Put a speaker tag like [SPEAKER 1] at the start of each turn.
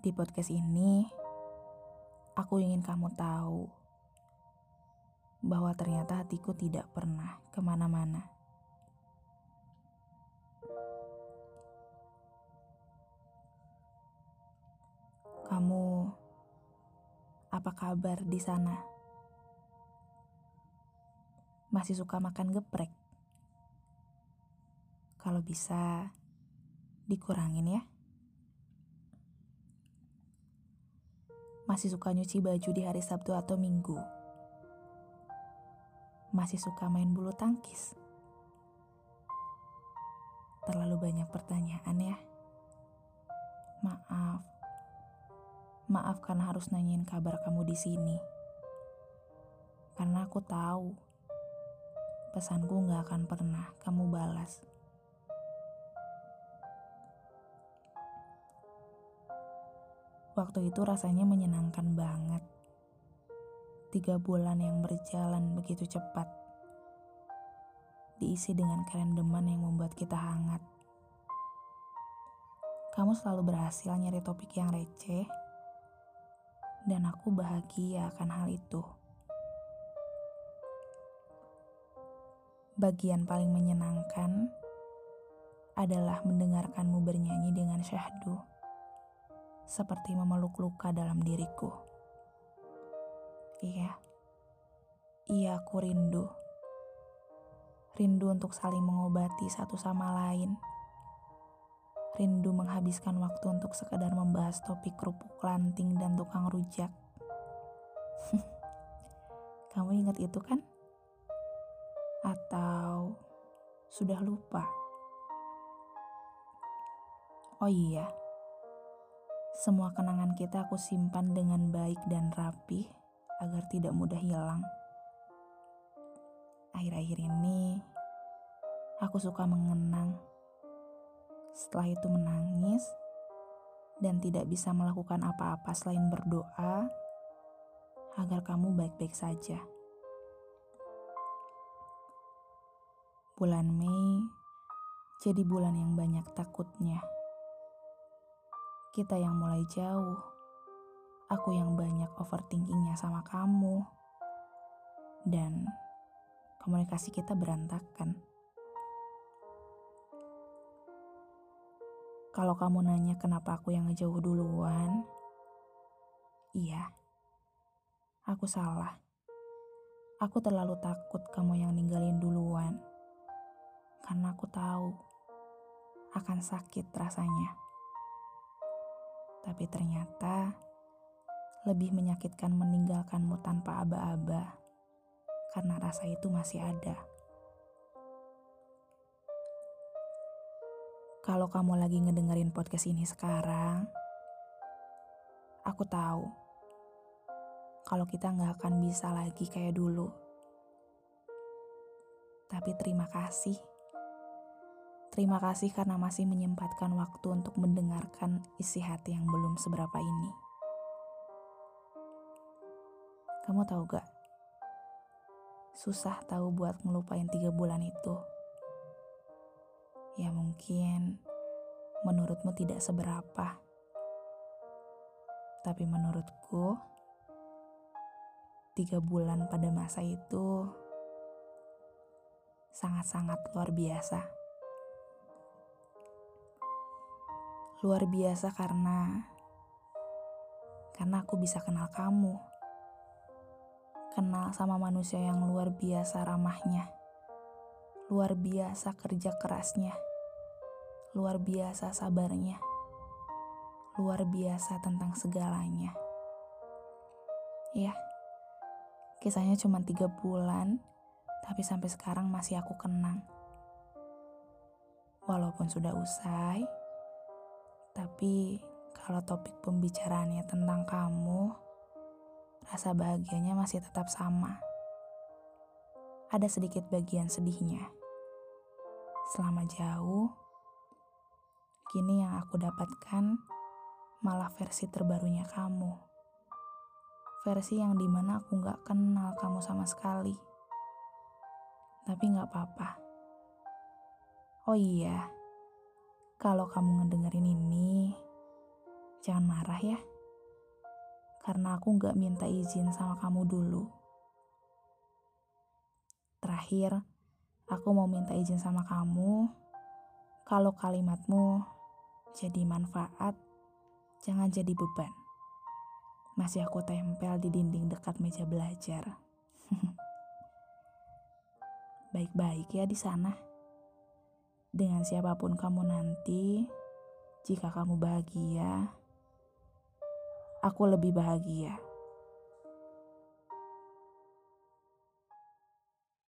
[SPEAKER 1] Di podcast ini, aku ingin kamu tahu bahwa ternyata hatiku tidak pernah ke mana-mana. Kamu, apa kabar di sana? Masih suka makan geprek? Kalau bisa, dikurangin ya. Masih suka nyuci baju di hari Sabtu atau Minggu? Masih suka main bulu tangkis? Terlalu banyak pertanyaan ya. Maaf. Maaf karena harus nanyain kabar kamu di sini. Karena aku tahu pesanku gak akan pernah kamu balas. Waktu itu rasanya menyenangkan banget. Tiga bulan yang berjalan begitu cepat. Diisi dengan kerendeman yang membuat kita hangat. Kamu selalu berhasil nyari topik yang receh. Dan aku bahagia akan hal itu. Bagian paling menyenangkan adalah mendengarkanmu bernyanyi dengan syahdu seperti memeluk luka dalam diriku. Iya, iya aku rindu. Rindu untuk saling mengobati satu sama lain. Rindu menghabiskan waktu untuk sekedar membahas topik kerupuk lanting dan tukang rujak. Kamu ingat itu kan? Atau sudah lupa? Oh iya, semua kenangan kita aku simpan dengan baik dan rapi agar tidak mudah hilang. Akhir-akhir ini, aku suka mengenang. Setelah itu menangis dan tidak bisa melakukan apa-apa selain berdoa agar kamu baik-baik saja. Bulan Mei jadi bulan yang banyak takutnya. Kita yang mulai jauh. Aku yang banyak overthinkingnya sama kamu. Dan komunikasi kita berantakan. Kalau kamu nanya kenapa aku yang ngejauh duluan, iya, aku salah. Aku terlalu takut kamu yang ninggalin duluan, karena aku tahu akan sakit rasanya tapi ternyata lebih menyakitkan meninggalkanmu tanpa aba-aba karena rasa itu masih ada. Kalau kamu lagi ngedengerin podcast ini sekarang, aku tahu kalau kita nggak akan bisa lagi kayak dulu. Tapi terima kasih Terima kasih karena masih menyempatkan waktu untuk mendengarkan isi hati yang belum seberapa ini. Kamu tahu gak? Susah tahu buat ngelupain tiga bulan itu. Ya mungkin menurutmu tidak seberapa. Tapi menurutku, tiga bulan pada masa itu sangat-sangat luar biasa. Luar biasa karena karena aku bisa kenal kamu. Kenal sama manusia yang luar biasa ramahnya. Luar biasa kerja kerasnya. Luar biasa sabarnya. Luar biasa tentang segalanya. Ya, kisahnya cuma tiga bulan, tapi sampai sekarang masih aku kenang. Walaupun sudah usai, tapi kalau topik pembicaraannya tentang kamu, rasa bahagianya masih tetap sama. Ada sedikit bagian sedihnya. Selama jauh, kini yang aku dapatkan malah versi terbarunya kamu. Versi yang di mana aku gak kenal kamu sama sekali. Tapi gak apa-apa. Oh iya, kalau kamu ngedengerin ini, Jangan marah ya. Karena aku nggak minta izin sama kamu dulu. Terakhir, aku mau minta izin sama kamu. Kalau kalimatmu jadi manfaat, jangan jadi beban. Masih aku tempel di dinding dekat meja belajar. Baik-baik ya di sana. Dengan siapa pun kamu nanti, jika kamu bahagia, aku lebih bahagia.